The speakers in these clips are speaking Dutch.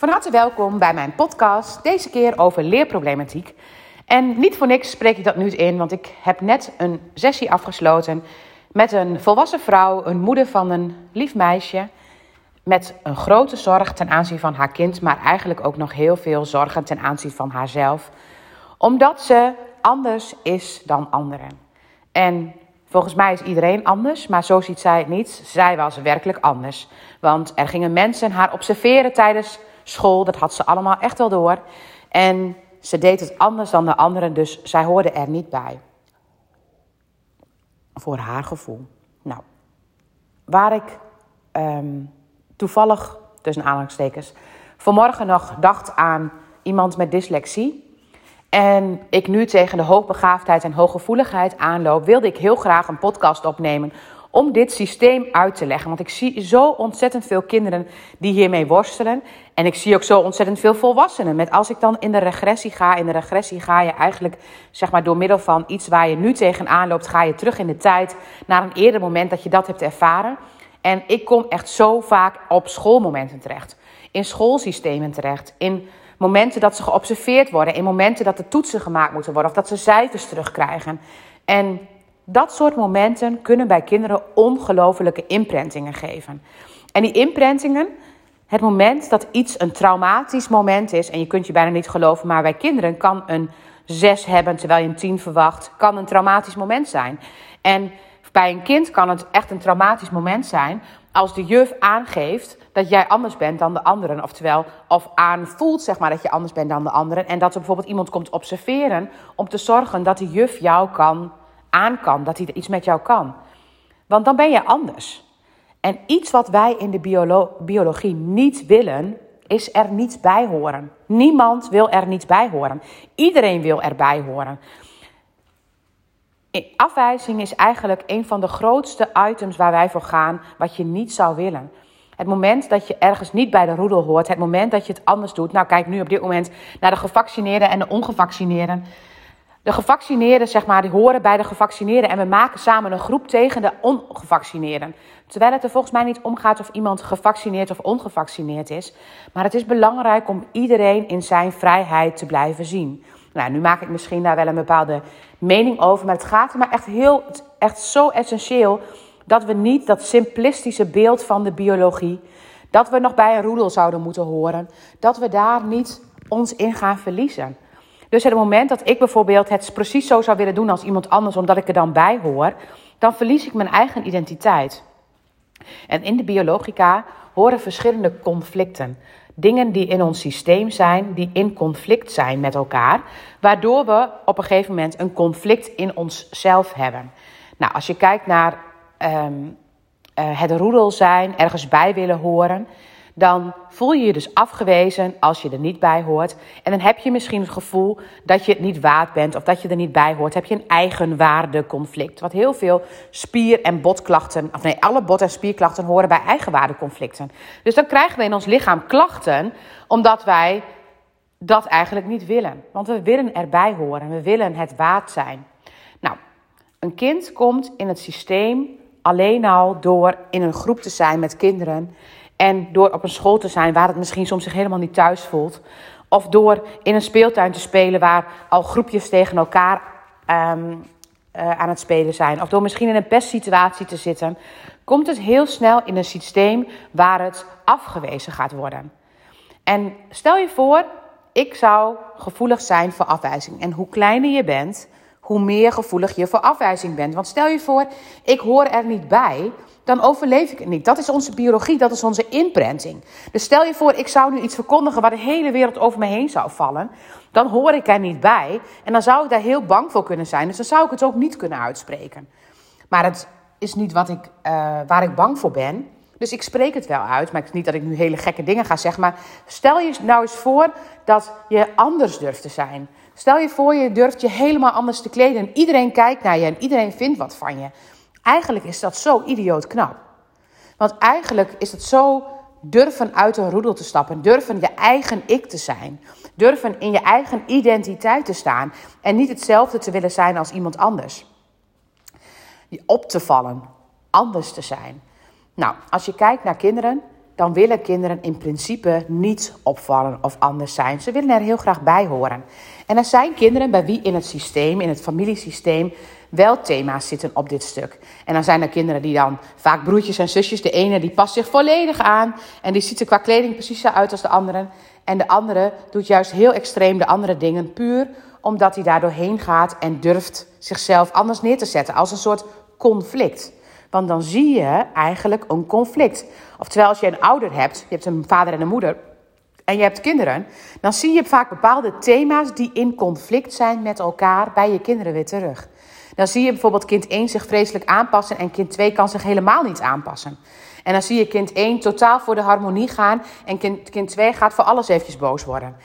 Van harte welkom bij mijn podcast, deze keer over leerproblematiek. En niet voor niks spreek ik dat nu in, want ik heb net een sessie afgesloten met een volwassen vrouw, een moeder van een lief meisje, met een grote zorg ten aanzien van haar kind, maar eigenlijk ook nog heel veel zorgen ten aanzien van haarzelf, omdat ze anders is dan anderen. En volgens mij is iedereen anders, maar zo ziet zij het niet. Zij was werkelijk anders. Want er gingen mensen haar observeren tijdens school, dat had ze allemaal echt wel door. En ze deed het anders dan de anderen, dus zij hoorde er niet bij. Voor haar gevoel. Nou, waar ik ehm, toevallig, tussen aanhalingstekens, vanmorgen nog dacht aan iemand met dyslexie. En ik nu tegen de hoogbegaafdheid en hooggevoeligheid aanloop, wilde ik heel graag een podcast opnemen om dit systeem uit te leggen. Want ik zie zo ontzettend veel kinderen die hiermee worstelen. En ik zie ook zo ontzettend veel volwassenen. Met als ik dan in de regressie ga, in de regressie ga je eigenlijk, zeg maar door middel van iets waar je nu tegenaan loopt, ga je terug in de tijd naar een eerder moment dat je dat hebt ervaren. En ik kom echt zo vaak op schoolmomenten terecht. In schoolsystemen terecht. In momenten dat ze geobserveerd worden. In momenten dat de toetsen gemaakt moeten worden. Of dat ze cijfers terugkrijgen. En dat soort momenten kunnen bij kinderen ongelofelijke imprintingen geven. En die imprintingen, het moment dat iets een traumatisch moment is, en je kunt je bijna niet geloven, maar bij kinderen kan een zes hebben terwijl je een tien verwacht, kan een traumatisch moment zijn. En bij een kind kan het echt een traumatisch moment zijn als de juf aangeeft dat jij anders bent dan de anderen. Oftewel, of aanvoelt zeg maar dat je anders bent dan de anderen. En dat er bijvoorbeeld iemand komt observeren om te zorgen dat de juf jou kan aan kan, dat hij iets met jou kan. Want dan ben je anders. En iets wat wij in de biologie niet willen, is er niet bij horen. Niemand wil er niet bij horen. Iedereen wil erbij horen. Afwijzing is eigenlijk een van de grootste items waar wij voor gaan, wat je niet zou willen. Het moment dat je ergens niet bij de roedel hoort, het moment dat je het anders doet. Nou, kijk nu op dit moment naar de gevaccineerden en de ongevaccineerden. De gevaccineerden, zeg maar, die horen bij de gevaccineerden. En we maken samen een groep tegen de ongevaccineerden. Terwijl het er volgens mij niet om gaat of iemand gevaccineerd of ongevaccineerd is. Maar het is belangrijk om iedereen in zijn vrijheid te blijven zien. Nou, nu maak ik misschien daar wel een bepaalde mening over. Maar het gaat er maar echt, heel, echt zo essentieel dat we niet dat simplistische beeld van de biologie. Dat we nog bij een roedel zouden moeten horen. Dat we daar niet ons in gaan verliezen. Dus het moment dat ik bijvoorbeeld het precies zo zou willen doen als iemand anders, omdat ik er dan bij hoor, dan verlies ik mijn eigen identiteit. En in de biologica horen verschillende conflicten. Dingen die in ons systeem zijn, die in conflict zijn met elkaar, waardoor we op een gegeven moment een conflict in onszelf hebben. Nou, als je kijkt naar um, uh, het roedel zijn, ergens bij willen horen, dan voel je je dus afgewezen als je er niet bij hoort. En dan heb je misschien het gevoel dat je het niet waard bent of dat je er niet bij hoort. Heb je een eigenwaardeconflict. Wat heel veel spier- en botklachten, of nee, alle bot- en spierklachten horen bij eigenwaardeconflicten. Dus dan krijgen we in ons lichaam klachten omdat wij dat eigenlijk niet willen. Want we willen erbij horen, we willen het waard zijn. Nou, een kind komt in het systeem alleen al door in een groep te zijn met kinderen en door op een school te zijn waar het misschien soms zich helemaal niet thuis voelt. Of door in een speeltuin te spelen waar al groepjes tegen elkaar um, uh, aan het spelen zijn. Of door misschien in een pestsituatie te zitten. Komt het heel snel in een systeem waar het afgewezen gaat worden. En stel je voor, ik zou gevoelig zijn voor afwijzing. En hoe kleiner je bent, hoe meer gevoelig je voor afwijzing bent. Want stel je voor, ik hoor er niet bij dan overleef ik het niet. Dat is onze biologie, dat is onze imprinting. Dus stel je voor, ik zou nu iets verkondigen waar de hele wereld over me heen zou vallen. Dan hoor ik er niet bij. En dan zou ik daar heel bang voor kunnen zijn. Dus dan zou ik het ook niet kunnen uitspreken. Maar het is niet wat ik, uh, waar ik bang voor ben. Dus ik spreek het wel uit. Maar het is niet dat ik nu hele gekke dingen ga zeggen. Maar stel je nou eens voor dat je anders durft te zijn. Stel je voor, je durft je helemaal anders te kleden. En iedereen kijkt naar je en iedereen vindt wat van je. Eigenlijk is dat zo idioot knap. Want eigenlijk is het zo durven uit een roedel te stappen, durven je eigen ik te zijn, durven in je eigen identiteit te staan en niet hetzelfde te willen zijn als iemand anders. Je op te vallen, anders te zijn. Nou, als je kijkt naar kinderen, dan willen kinderen in principe niet opvallen of anders zijn. Ze willen er heel graag bij horen. En er zijn kinderen bij wie in het systeem, in het familiesysteem, wel thema's zitten op dit stuk. En dan zijn er kinderen die dan, vaak broertjes en zusjes, de ene die past zich volledig aan en die ziet er qua kleding precies zo uit als de anderen. En de andere doet juist heel extreem de andere dingen puur omdat hij daar doorheen gaat en durft zichzelf anders neer te zetten als een soort conflict. Want dan zie je eigenlijk een conflict. Oftewel, als je een ouder hebt, je hebt een vader en een moeder, en je hebt kinderen, dan zie je vaak bepaalde thema's die in conflict zijn met elkaar bij je kinderen weer terug. Dan zie je bijvoorbeeld kind 1 zich vreselijk aanpassen en kind 2 kan zich helemaal niet aanpassen. En dan zie je kind 1 totaal voor de harmonie gaan en kind, kind 2 gaat voor alles eventjes boos worden.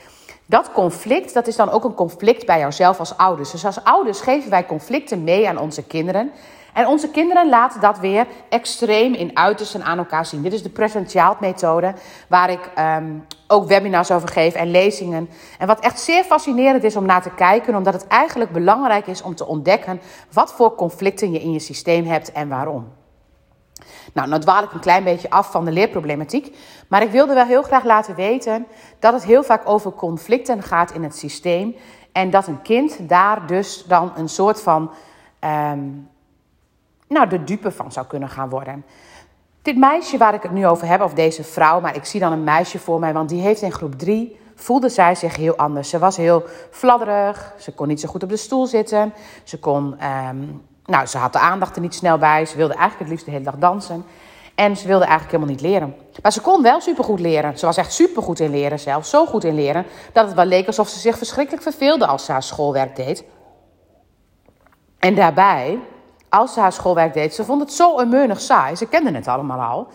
Dat conflict, dat is dan ook een conflict bij jouzelf als ouders. Dus als ouders geven wij conflicten mee aan onze kinderen. En onze kinderen laten dat weer extreem in uitersten aan elkaar zien. Dit is de Present methode, waar ik um, ook webinars over geef en lezingen. En wat echt zeer fascinerend is om naar te kijken, omdat het eigenlijk belangrijk is om te ontdekken wat voor conflicten je in je systeem hebt en waarom. Nou, nou dwaal ik een klein beetje af van de leerproblematiek. Maar ik wilde wel heel graag laten weten dat het heel vaak over conflicten gaat in het systeem. En dat een kind daar dus dan een soort van um, nou, de dupe van zou kunnen gaan worden. Dit meisje waar ik het nu over heb, of deze vrouw, maar ik zie dan een meisje voor mij, want die heeft in groep 3 voelde zij zich heel anders. Ze was heel fladderig, ze kon niet zo goed op de stoel zitten, ze kon, um, nou, ze had de aandacht er niet snel bij, ze wilde eigenlijk het liefst de hele dag dansen. En ze wilde eigenlijk helemaal niet leren. Maar ze kon wel supergoed leren. Ze was echt supergoed in leren zelf. Zo goed in leren dat het wel leek alsof ze zich verschrikkelijk verveelde als ze haar schoolwerk deed. En daarbij als ze haar schoolwerk deed. Ze vond het zo onmeunig saai. Ze kenden het allemaal al.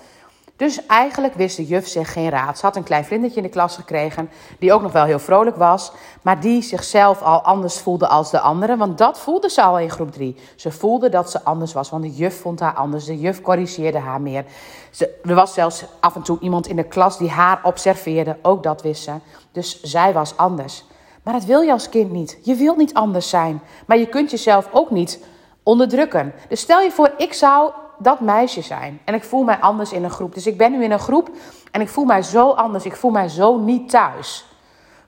Dus eigenlijk wist de juf zich geen raad. Ze had een klein vlindertje in de klas gekregen, die ook nog wel heel vrolijk was, maar die zichzelf al anders voelde als de anderen. Want dat voelde ze al in groep 3. Ze voelde dat ze anders was, want de juf vond haar anders. De juf corrigeerde haar meer. Ze, er was zelfs af en toe iemand in de klas die haar observeerde. Ook dat wist ze. Dus zij was anders. Maar dat wil je als kind niet. Je wilt niet anders zijn. Maar je kunt jezelf ook niet onderdrukken. Dus stel je voor, ik zou dat meisje zijn. En ik voel mij anders in een groep. Dus ik ben nu in een groep en ik voel mij zo anders. Ik voel mij zo niet thuis.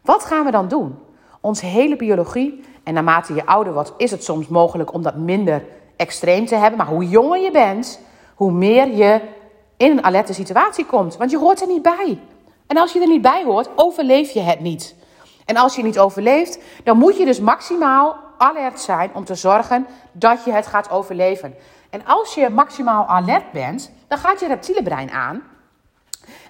Wat gaan we dan doen? Onze hele biologie, en naarmate je ouder wordt, is het soms mogelijk om dat minder extreem te hebben. Maar hoe jonger je bent, hoe meer je in een alerte situatie komt. Want je hoort er niet bij. En als je er niet bij hoort, overleef je het niet. En als je niet overleeft, dan moet je dus maximaal alert zijn om te zorgen dat je het gaat overleven. En als je maximaal alert bent, dan gaat je reptiele brein aan.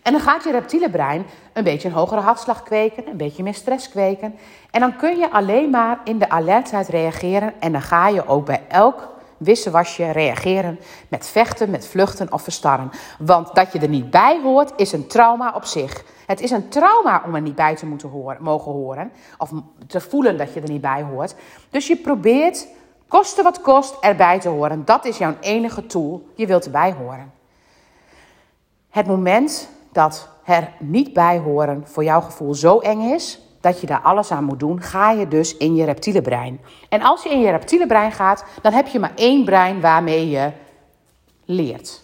En dan gaat je reptiele brein een beetje een hogere hartslag kweken, een beetje meer stress kweken. En dan kun je alleen maar in de alertheid reageren. En dan ga je ook bij elk wissewasje reageren met vechten, met vluchten of verstarren. Want dat je er niet bij hoort, is een trauma op zich. Het is een trauma om er niet bij te moeten horen, mogen horen. Of te voelen dat je er niet bij hoort. Dus je probeert, koste wat kost, erbij te horen. Dat is jouw enige tool. Je wilt erbij horen. Het moment dat er niet bij horen voor jouw gevoel zo eng is, dat je daar alles aan moet doen, ga je dus in je reptiele brein. En als je in je reptiele brein gaat, dan heb je maar één brein waarmee je leert.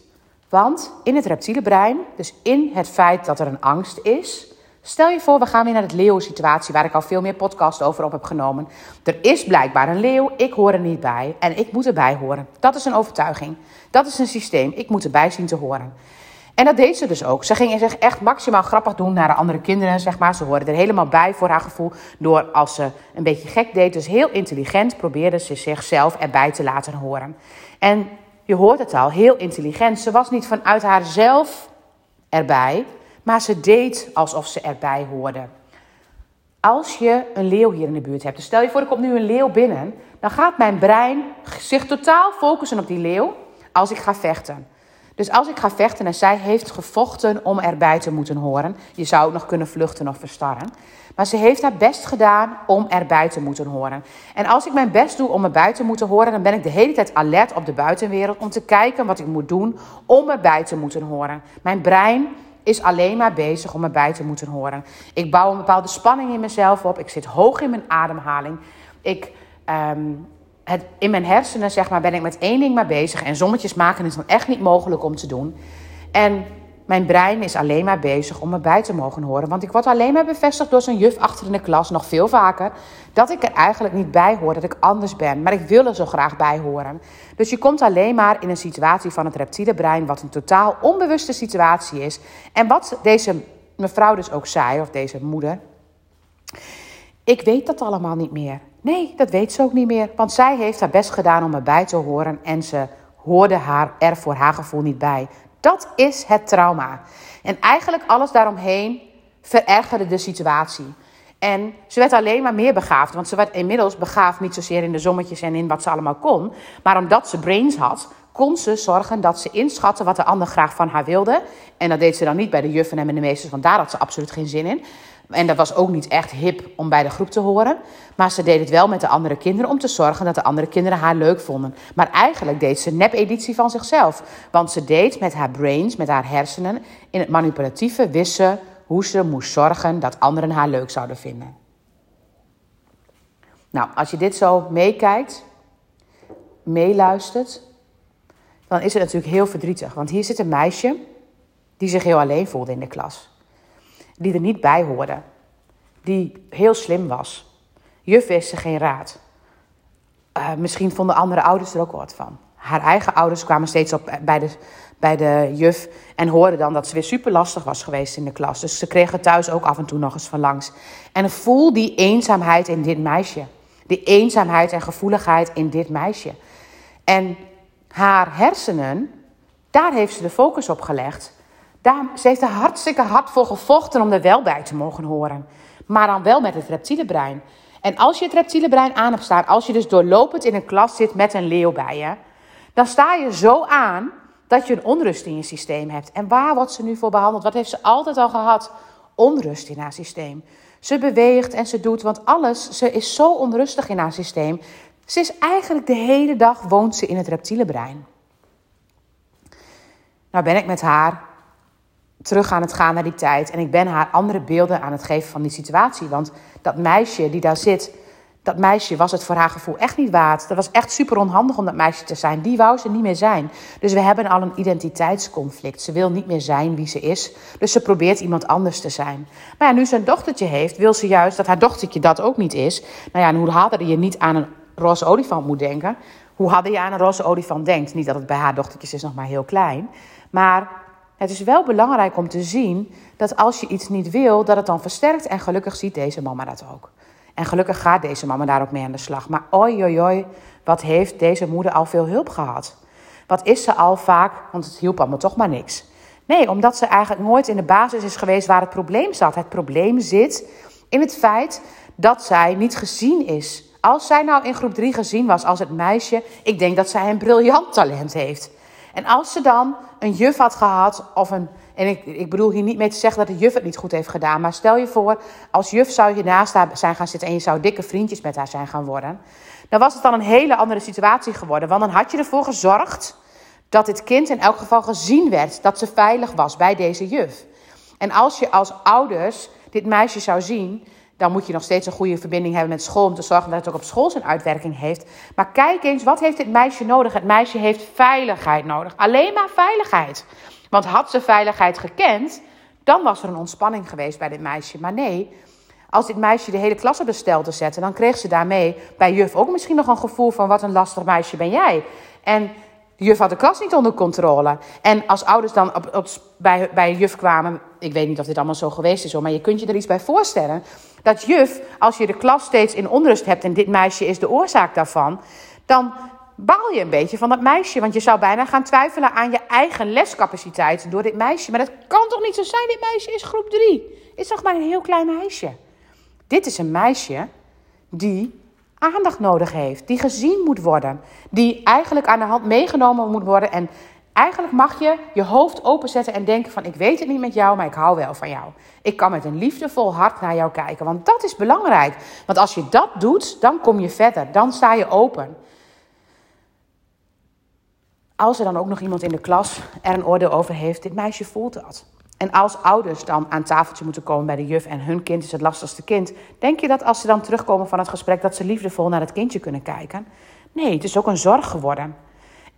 Want in het reptiele brein, dus in het feit dat er een angst is. Stel je voor, we gaan weer naar het leeuw-situatie, waar ik al veel meer podcasts over op heb genomen. Er is blijkbaar een leeuw, ik hoor er niet bij en ik moet erbij horen. Dat is een overtuiging. Dat is een systeem. Ik moet erbij zien te horen. En dat deed ze dus ook. Ze ging zich echt maximaal grappig doen naar de andere kinderen, zeg maar. Ze hoorden er helemaal bij voor haar gevoel. Door als ze een beetje gek deed, dus heel intelligent, probeerde ze zichzelf erbij te laten horen. En je hoort het al, heel intelligent. Ze was niet vanuit haarzelf erbij, maar ze deed alsof ze erbij hoorde. Als je een leeuw hier in de buurt hebt, dus stel je voor, er komt nu een leeuw binnen, dan gaat mijn brein zich totaal focussen op die leeuw als ik ga vechten. Dus als ik ga vechten en zij heeft gevochten om erbij te moeten horen, je zou nog kunnen vluchten of verstarren. Maar ze heeft haar best gedaan om erbij te moeten horen. En als ik mijn best doe om erbij te moeten horen, dan ben ik de hele tijd alert op de buitenwereld om te kijken wat ik moet doen om erbij te moeten horen. Mijn brein is alleen maar bezig om erbij te moeten horen. Ik bouw een bepaalde spanning in mezelf op. Ik zit hoog in mijn ademhaling. Ik um, het, in mijn hersenen zeg maar, ben ik met één ding maar bezig. En sommetjes maken is dan echt niet mogelijk om te doen. En mijn brein is alleen maar bezig om me bij te mogen horen. Want ik word alleen maar bevestigd door zo'n juf achter in de klas, nog veel vaker, dat ik er eigenlijk niet bij hoor, dat ik anders ben. Maar ik wil er zo graag bij horen. Dus je komt alleen maar in een situatie van het reptiele brein, wat een totaal onbewuste situatie is. En wat deze mevrouw dus ook zei, of deze moeder. Ik weet dat allemaal niet meer. Nee, dat weet ze ook niet meer. Want zij heeft haar best gedaan om erbij te horen en ze hoorde haar er voor haar gevoel niet bij. Dat is het trauma. En eigenlijk alles daaromheen verergerde de situatie. En ze werd alleen maar meer begaafd. Want ze werd inmiddels begaafd niet zozeer in de sommetjes en in wat ze allemaal kon. Maar omdat ze brains had, kon ze zorgen dat ze inschatte wat de ander graag van haar wilde. En dat deed ze dan niet bij de juffen en de meesters, want daar had ze absoluut geen zin in. En dat was ook niet echt hip om bij de groep te horen. Maar ze deed het wel met de andere kinderen om te zorgen dat de andere kinderen haar leuk vonden. Maar eigenlijk deed ze een nep-editie van zichzelf. Want ze deed met haar brains, met haar hersenen, in het manipulatieve wissen hoe ze moest zorgen dat anderen haar leuk zouden vinden. Nou, als je dit zo meekijkt, meeluistert, dan is het natuurlijk heel verdrietig. Want hier zit een meisje die zich heel alleen voelde in de klas die er niet bij hoorde. Die heel slim was. Juf wist ze geen raad. Uh, misschien vonden andere ouders er ook wat van. Haar eigen ouders kwamen steeds op bij de, bij de juf en hoorden dan dat ze weer super lastig was geweest in de klas. Dus ze kregen thuis ook af en toe nog eens van langs. En voel die eenzaamheid in dit meisje. Die eenzaamheid en gevoeligheid in dit meisje. En haar hersenen, daar heeft ze de focus op gelegd. Ze heeft er hartstikke hard voor gevochten om er wel bij te mogen horen. Maar dan wel met het reptiele brein. En als je het reptiele brein aan hebt staan, als je dus doorlopend in een klas zit met een leeuw bij je, dan sta je zo aan dat je een onrust in je systeem hebt. En waar wordt ze nu voor behandeld? Wat heeft ze altijd al gehad? Onrust in haar systeem. Ze beweegt en ze doet, want alles, ze is zo onrustig in haar systeem. Ze is eigenlijk de hele dag woont ze in het reptiele brein. Nou ben ik met haar terug aan het gaan naar die tijd. En ik ben haar andere beelden aan het geven van die situatie. Want dat meisje die daar zit, dat meisje was het voor haar gevoel echt niet waard. Dat was echt super onhandig om dat meisje te zijn. Die wou ze niet meer zijn. Dus we hebben al een identiteitsconflict. Ze wil niet meer zijn wie ze is. Dus ze probeert iemand anders te zijn. Maar ja, nu ze een dochtertje heeft, wil ze juist dat haar dochtertje dat ook niet is. Nou ja, en hoe harder je niet aan een roze olifant moet denken, hoe harder je aan een roze olifant denkt. Niet dat het bij haar dochtertjes is nog maar heel klein. Maar het is wel belangrijk om te zien dat als je iets niet wil, dat het dan versterkt. En gelukkig ziet deze mama dat ook. En gelukkig gaat deze mama daar ook mee aan de slag. Maar oi, oi, oi, wat heeft deze moeder al veel hulp gehad? Wat is ze al vaak, want het hielp allemaal toch maar niks. Nee, omdat ze eigenlijk nooit in de basis is geweest waar het probleem zat. Het probleem zit in het feit dat zij niet gezien is. Als zij nou in groep 3 gezien was als het meisje, ik denk dat zij een briljant talent heeft. En als ze dan een juf had gehad, of een. En ik, ik bedoel hier niet mee te zeggen dat de juf het niet goed heeft gedaan. Maar stel je voor, als juf zou je naast haar zijn gaan zitten en je zou dikke vriendjes met haar zijn gaan worden. Dan was het dan een hele andere situatie geworden. Want dan had je ervoor gezorgd dat dit kind in elk geval gezien werd. Dat ze veilig was bij deze juf. En als je als ouders dit meisje zou zien, dan moet je nog steeds een goede verbinding hebben met school om te zorgen dat het ook op school zijn uitwerking heeft. Maar kijk eens, wat heeft dit meisje nodig? Het meisje heeft veiligheid nodig. Alleen maar veiligheid. Want had ze veiligheid gekend, dan was er een ontspanning geweest bij dit meisje. Maar nee, als dit meisje de hele klas op de stel te zetten, dan kreeg ze daarmee bij juf ook misschien nog een gevoel van wat een lastig meisje ben jij. En de juf had de klas niet onder controle. En als ouders dan bij, bij juf kwamen, ik weet niet of dit allemaal zo geweest is, hoor, maar je kunt je er iets bij voorstellen. Dat juf, als je de klas steeds in onrust hebt en dit meisje is de oorzaak daarvan, dan baal je een beetje van dat meisje. Want je zou bijna gaan twijfelen aan je eigen lescapaciteit door dit meisje. Maar dat kan toch niet zo zijn? Dit meisje is groep 3. Is toch maar een heel klein meisje. Dit is een meisje die aandacht nodig heeft, die gezien moet worden, die eigenlijk aan de hand meegenomen moet worden. En eigenlijk mag je je hoofd openzetten en denken van ik weet het niet met jou, maar ik hou wel van jou. Ik kan met een liefdevol hart naar jou kijken, want dat is belangrijk. Want als je dat doet, dan kom je verder, dan sta je open. Als er dan ook nog iemand in de klas er een oordeel over heeft, dit meisje voelt dat. En als ouders dan aan tafeltje moeten komen bij de juf en hun kind is het lastigste kind, denk je dat als ze dan terugkomen van het gesprek dat ze liefdevol naar het kindje kunnen kijken? Nee, het is ook een zorg geworden.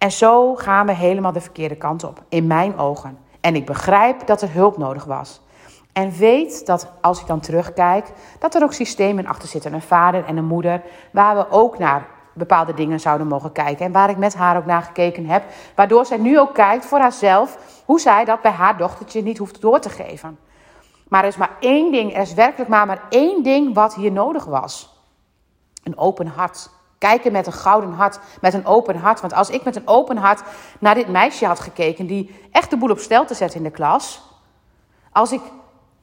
En zo gaan we helemaal de verkeerde kant op, in mijn ogen. En ik begrijp dat er hulp nodig was. En weet dat als ik dan terugkijk, dat er ook systemen achter zitten. Een vader en een moeder, waar we ook naar bepaalde dingen zouden mogen kijken. En waar ik met haar ook naar gekeken heb. Waardoor zij nu ook kijkt voor haarzelf hoe zij dat bij haar dochtertje niet hoeft door te geven. Maar er is maar één ding, er is werkelijk maar, maar één ding wat hier nodig was. Een open hart. Kijken met een gouden hart, met een open hart. Want als ik met een open hart naar dit meisje had gekeken, die echt de boel op stel te zetten in de klas. Als ik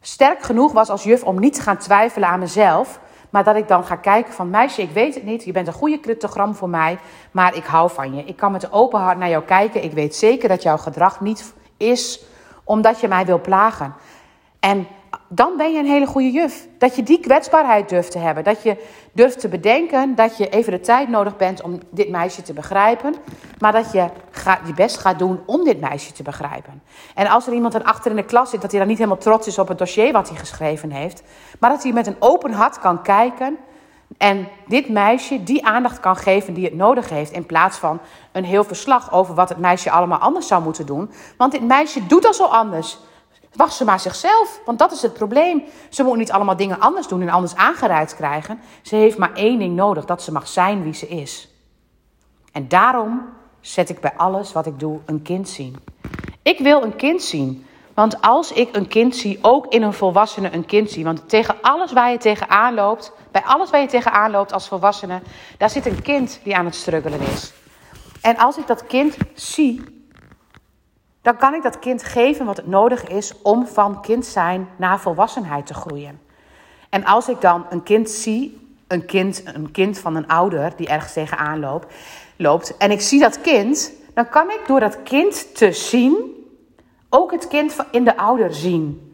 sterk genoeg was als juf om niet te gaan twijfelen aan mezelf. Maar dat ik dan ga kijken van meisje, ik weet het niet. Je bent een goede cryptogram voor mij, maar ik hou van je. Ik kan met een open hart naar jou kijken. Ik weet zeker dat jouw gedrag niet is omdat je mij wil plagen. En dan ben je een hele goede juf. Dat je die kwetsbaarheid durft te hebben. Dat je durft te bedenken dat je even de tijd nodig bent om dit meisje te begrijpen. Maar dat je je best gaat doen om dit meisje te begrijpen. En als er iemand dan achter in de klas zit, dat hij dan niet helemaal trots is op het dossier wat hij geschreven heeft. Maar dat hij met een open hart kan kijken. En dit meisje die aandacht kan geven die het nodig heeft. In plaats van een heel verslag over wat het meisje allemaal anders zou moeten doen. Want dit meisje doet al zo anders. Was ze maar zichzelf, want dat is het probleem. Ze moet niet allemaal dingen anders doen en anders aangereikt krijgen. Ze heeft maar één ding nodig: dat ze mag zijn wie ze is. En daarom zet ik bij alles wat ik doe een kind zien. Ik wil een kind zien. Want als ik een kind zie, ook in een volwassene een kind zie. Want tegen alles waar je tegenaan loopt, bij alles waar je tegenaan loopt als volwassene, daar zit een kind die aan het struggelen is. En als ik dat kind zie, dan kan ik dat kind geven wat het nodig is om van kind zijn naar volwassenheid te groeien. En als ik dan een kind zie, een kind, een kind van een ouder die ergens tegenaan loopt, loopt en ik zie dat kind, dan kan ik door dat kind te zien ook het kind in de ouder zien.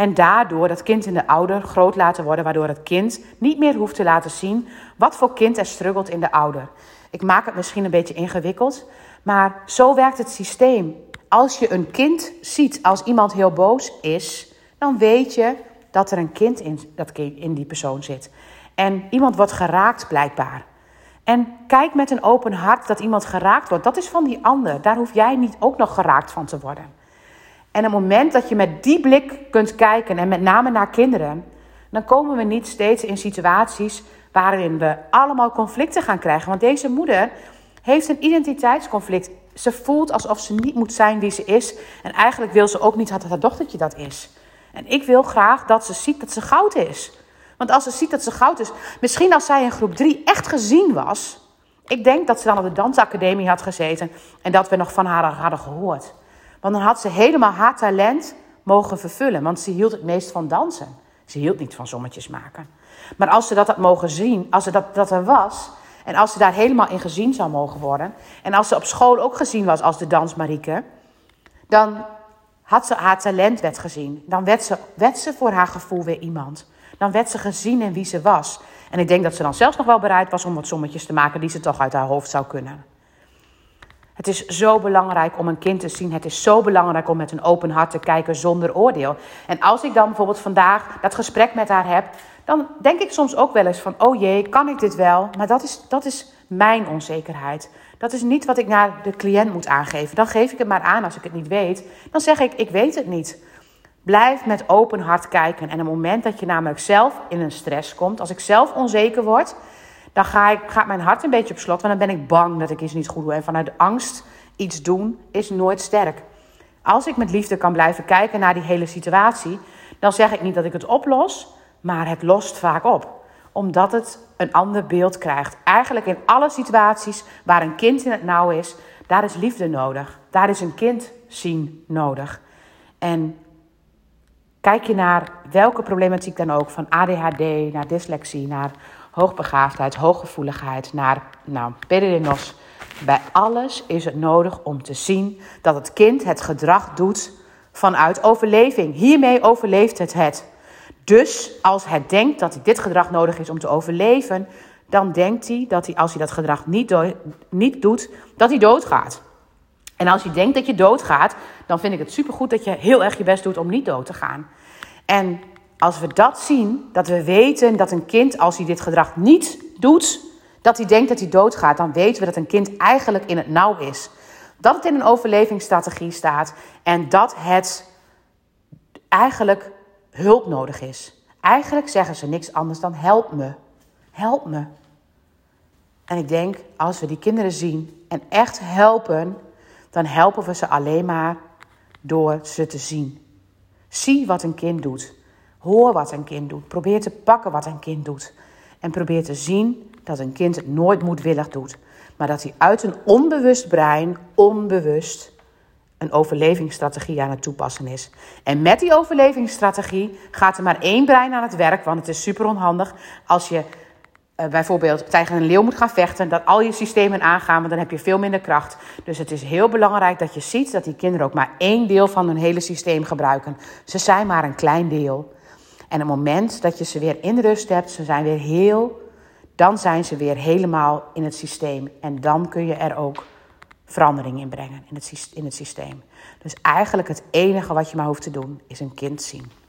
En daardoor dat kind in de ouder groot laten worden, waardoor het kind niet meer hoeft te laten zien wat voor kind er struggelt in de ouder. Ik maak het misschien een beetje ingewikkeld, maar zo werkt het systeem als je een kind ziet als iemand heel boos is, dan weet je dat er een kind in, dat in die persoon zit. En iemand wordt geraakt blijkbaar. En kijk met een open hart dat iemand geraakt wordt. Dat is van die ander. Daar hoef jij niet ook nog geraakt van te worden. En op het moment dat je met die blik kunt kijken, en met name naar kinderen, dan komen we niet steeds in situaties waarin we allemaal conflicten gaan krijgen. Want deze moeder heeft een identiteitsconflict ze voelt alsof ze niet moet zijn wie ze is. En eigenlijk wil ze ook niet dat haar dochtertje dat is. En ik wil graag dat ze ziet dat ze goud is. Want als ze ziet dat ze goud is, misschien als zij in groep 3 echt gezien was. Ik denk dat ze dan op de dansacademie had gezeten en dat we nog van haar hadden gehoord. Want dan had ze helemaal haar talent mogen vervullen, want ze hield het meest van dansen. Ze hield niet van sommetjes maken. Maar als ze dat had mogen zien, als ze dat, dat er was, en als ze daar helemaal in gezien zou mogen worden. En als ze op school ook gezien was als de dansmarieke. Dan had ze haar talent werd gezien. Dan werd ze, werd ze voor haar gevoel weer iemand. Dan werd ze gezien in wie ze was. En ik denk dat ze dan zelfs nog wel bereid was om wat sommetjes te maken die ze toch uit haar hoofd zou kunnen. Het is zo belangrijk om een kind te zien. Het is zo belangrijk om met een open hart te kijken zonder oordeel. En als ik dan bijvoorbeeld vandaag dat gesprek met haar heb, dan denk ik soms ook wel eens van, oh jee, kan ik dit wel? Maar dat is, dat is mijn onzekerheid. Dat is niet wat ik naar de cliënt moet aangeven. Dan geef ik het maar aan als ik het niet weet. Dan zeg ik, ik weet het niet. Blijf met open hart kijken. En op het moment dat je namelijk zelf in een stress komt, als ik zelf onzeker word, dan ga ik, gaat mijn hart een beetje op slot. Want dan ben ik bang dat ik iets niet goed doe. En vanuit angst iets doen is nooit sterk. Als ik met liefde kan blijven kijken naar die hele situatie, dan zeg ik niet dat ik het oplos, maar het lost vaak op omdat het een ander beeld krijgt. Eigenlijk in alle situaties waar een kind in het nauw is, daar is liefde nodig. Daar is een kind zien nodig. En kijk je naar welke problematiek dan ook, van ADHD naar dyslexie, naar hoogbegaafdheid, hooggevoeligheid, naar nou, PDD-NOS. Bij alles is het nodig om te zien dat het kind het gedrag doet vanuit overleving. Hiermee overleeft het het. Dus als hij denkt dat dit gedrag nodig is om te overleven, dan denkt hij dat hij, als hij dat gedrag niet, niet doet, dat hij doodgaat. En als je denkt dat je doodgaat, dan vind ik het supergoed dat je heel erg je best doet om niet dood te gaan. En als we dat zien, dat we weten dat een kind, als hij dit gedrag niet doet, dat hij denkt dat hij doodgaat, dan weten we dat een kind eigenlijk in het nauw is. Dat het in een overlevingsstrategie staat en dat het eigenlijk hulp nodig is. Eigenlijk zeggen ze niks anders dan help me. Help me. En ik denk, als we die kinderen zien en echt helpen, dan helpen we ze alleen maar door ze te zien. Zie wat een kind doet. Hoor wat een kind doet. Probeer te pakken wat een kind doet. En probeer te zien dat een kind het nooit moedwillig doet. Maar dat hij uit een onbewust brein, onbewust, een overlevingsstrategie aan het toepassen is. En met die overlevingsstrategie gaat er maar één brein aan het werk. Want het is super onhandig als je uh, bijvoorbeeld tegen een leeuw moet gaan vechten, dat al je systemen aangaan, want dan heb je veel minder kracht. Dus het is heel belangrijk dat je ziet dat die kinderen ook maar één deel van hun hele systeem gebruiken. Ze zijn maar een klein deel. En het moment dat je ze weer in rust hebt, ze zijn weer heel, dan zijn ze weer helemaal in het systeem. En dan kun je er ook verandering in brengen in het, in het systeem. Dus eigenlijk het enige wat je maar hoeft te doen, is een kind zien.